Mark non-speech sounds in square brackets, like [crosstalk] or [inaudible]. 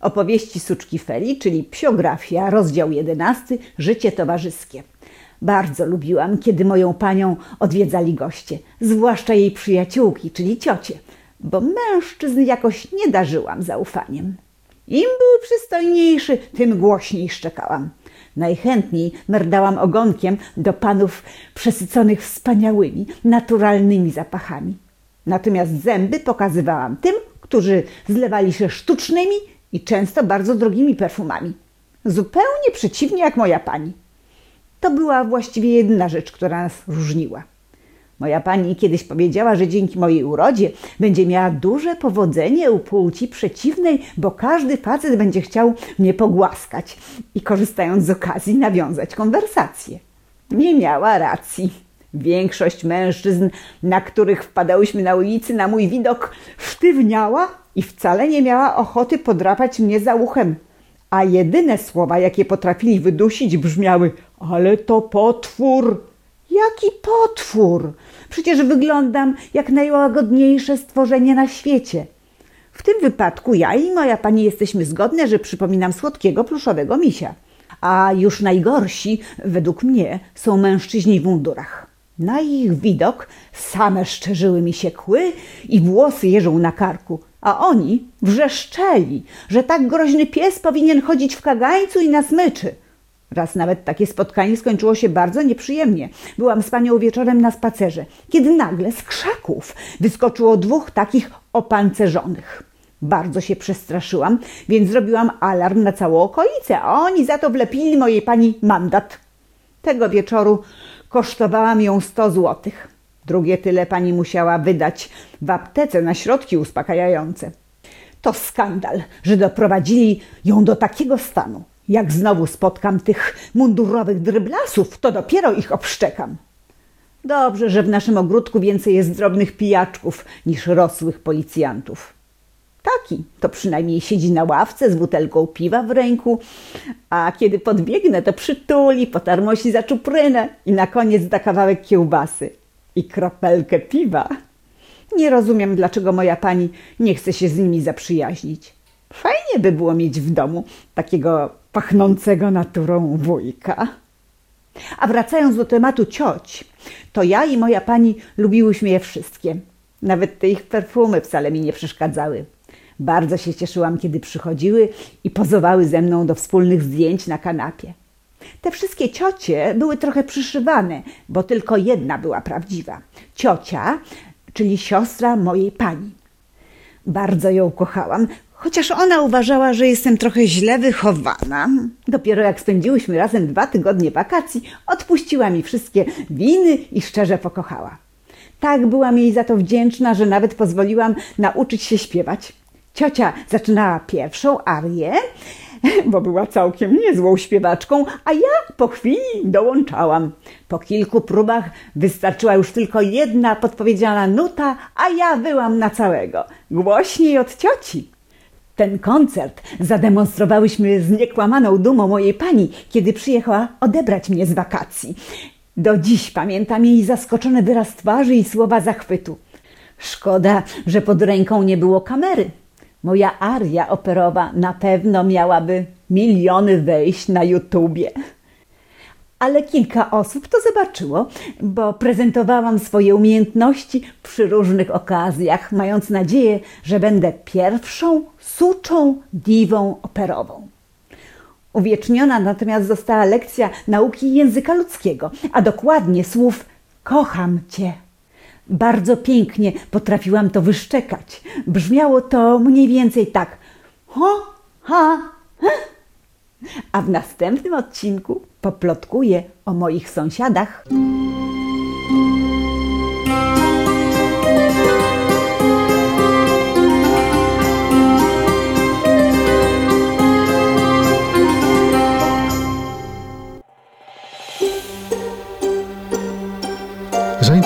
Opowieści Suczki Feli, czyli psiografia, rozdział 11, Życie towarzyskie. Bardzo lubiłam, kiedy moją panią odwiedzali goście, zwłaszcza jej przyjaciółki, czyli ciocie, bo mężczyzn jakoś nie darzyłam zaufaniem. Im był przystojniejszy, tym głośniej szczekałam. Najchętniej merdałam ogonkiem do panów przesyconych wspaniałymi, naturalnymi zapachami. Natomiast zęby pokazywałam tym, którzy zlewali się sztucznymi i często bardzo drogimi perfumami. Zupełnie przeciwnie jak moja pani. To była właściwie jedyna rzecz, która nas różniła. Moja pani kiedyś powiedziała, że dzięki mojej urodzie będzie miała duże powodzenie u płci przeciwnej, bo każdy facet będzie chciał mnie pogłaskać i korzystając z okazji nawiązać konwersację. Nie miała racji. Większość mężczyzn, na których wpadałyśmy na ulicy, na mój widok sztywniała i wcale nie miała ochoty podrapać mnie za uchem. A jedyne słowa, jakie potrafili wydusić, brzmiały: Ale to potwór! Jaki potwór? Przecież wyglądam jak najłagodniejsze stworzenie na świecie. W tym wypadku ja i moja pani jesteśmy zgodne, że przypominam słodkiego pluszowego misia. A już najgorsi, według mnie, są mężczyźni w mundurach. Na ich widok same szczerzyły mi się kły i włosy jeżą na karku, a oni wrzeszczeli, że tak groźny pies powinien chodzić w kagańcu i na smyczy. Raz nawet takie spotkanie skończyło się bardzo nieprzyjemnie. Byłam z panią wieczorem na spacerze, kiedy nagle z krzaków wyskoczyło dwóch takich opancerzonych. Bardzo się przestraszyłam, więc zrobiłam alarm na całą okolicę, a oni za to wlepili mojej pani mandat. Tego wieczoru kosztowałam ją sto złotych. Drugie tyle pani musiała wydać w aptece na środki uspokajające. To skandal, że doprowadzili ją do takiego stanu. Jak znowu spotkam tych mundurowych dryblasów, to dopiero ich obszczekam. Dobrze, że w naszym ogródku więcej jest drobnych pijaczków niż rosłych policjantów. Taki to przynajmniej siedzi na ławce z butelką piwa w ręku, a kiedy podbiegnę, to przytuli, potarmosi za czuprynę i na koniec da kawałek kiełbasy i kropelkę piwa. Nie rozumiem, dlaczego moja pani nie chce się z nimi zaprzyjaźnić. Fajnie by było mieć w domu takiego pachnącego naturą wujka. A wracając do tematu cioć, to ja i moja pani lubiłyśmy je wszystkie. Nawet te ich perfumy wcale mi nie przeszkadzały. Bardzo się cieszyłam, kiedy przychodziły i pozowały ze mną do wspólnych zdjęć na kanapie. Te wszystkie ciocie były trochę przyszywane, bo tylko jedna była prawdziwa. Ciocia, czyli siostra mojej pani. Bardzo ją kochałam, chociaż ona uważała, że jestem trochę źle wychowana. Dopiero jak spędziłyśmy razem dwa tygodnie wakacji, odpuściła mi wszystkie winy i szczerze pokochała. Tak byłam jej za to wdzięczna, że nawet pozwoliłam nauczyć się śpiewać. Ciocia zaczynała pierwszą arię, [laughs] bo była całkiem niezłą śpiewaczką, a ja po chwili dołączałam. Po kilku próbach wystarczyła już tylko jedna podpowiedziana nuta, a ja byłam na całego, głośniej od cioci. Ten koncert zademonstrowałyśmy z niekłamaną dumą mojej pani, kiedy przyjechała odebrać mnie z wakacji. Do dziś pamiętam jej zaskoczony wyraz twarzy i słowa zachwytu. Szkoda, że pod ręką nie było kamery. Moja aria operowa na pewno miałaby miliony wejść na YouTubie. Ale kilka osób to zobaczyło, bo prezentowałam swoje umiejętności przy różnych okazjach, mając nadzieję, że będę pierwszą suczą diwą operową. Uwieczniona natomiast została lekcja nauki języka ludzkiego, a dokładnie słów kocham cię. Bardzo pięknie potrafiłam to wyszczekać. Brzmiało to mniej więcej tak: ho, ha, ha. A w następnym odcinku poplotkuję o moich sąsiadach.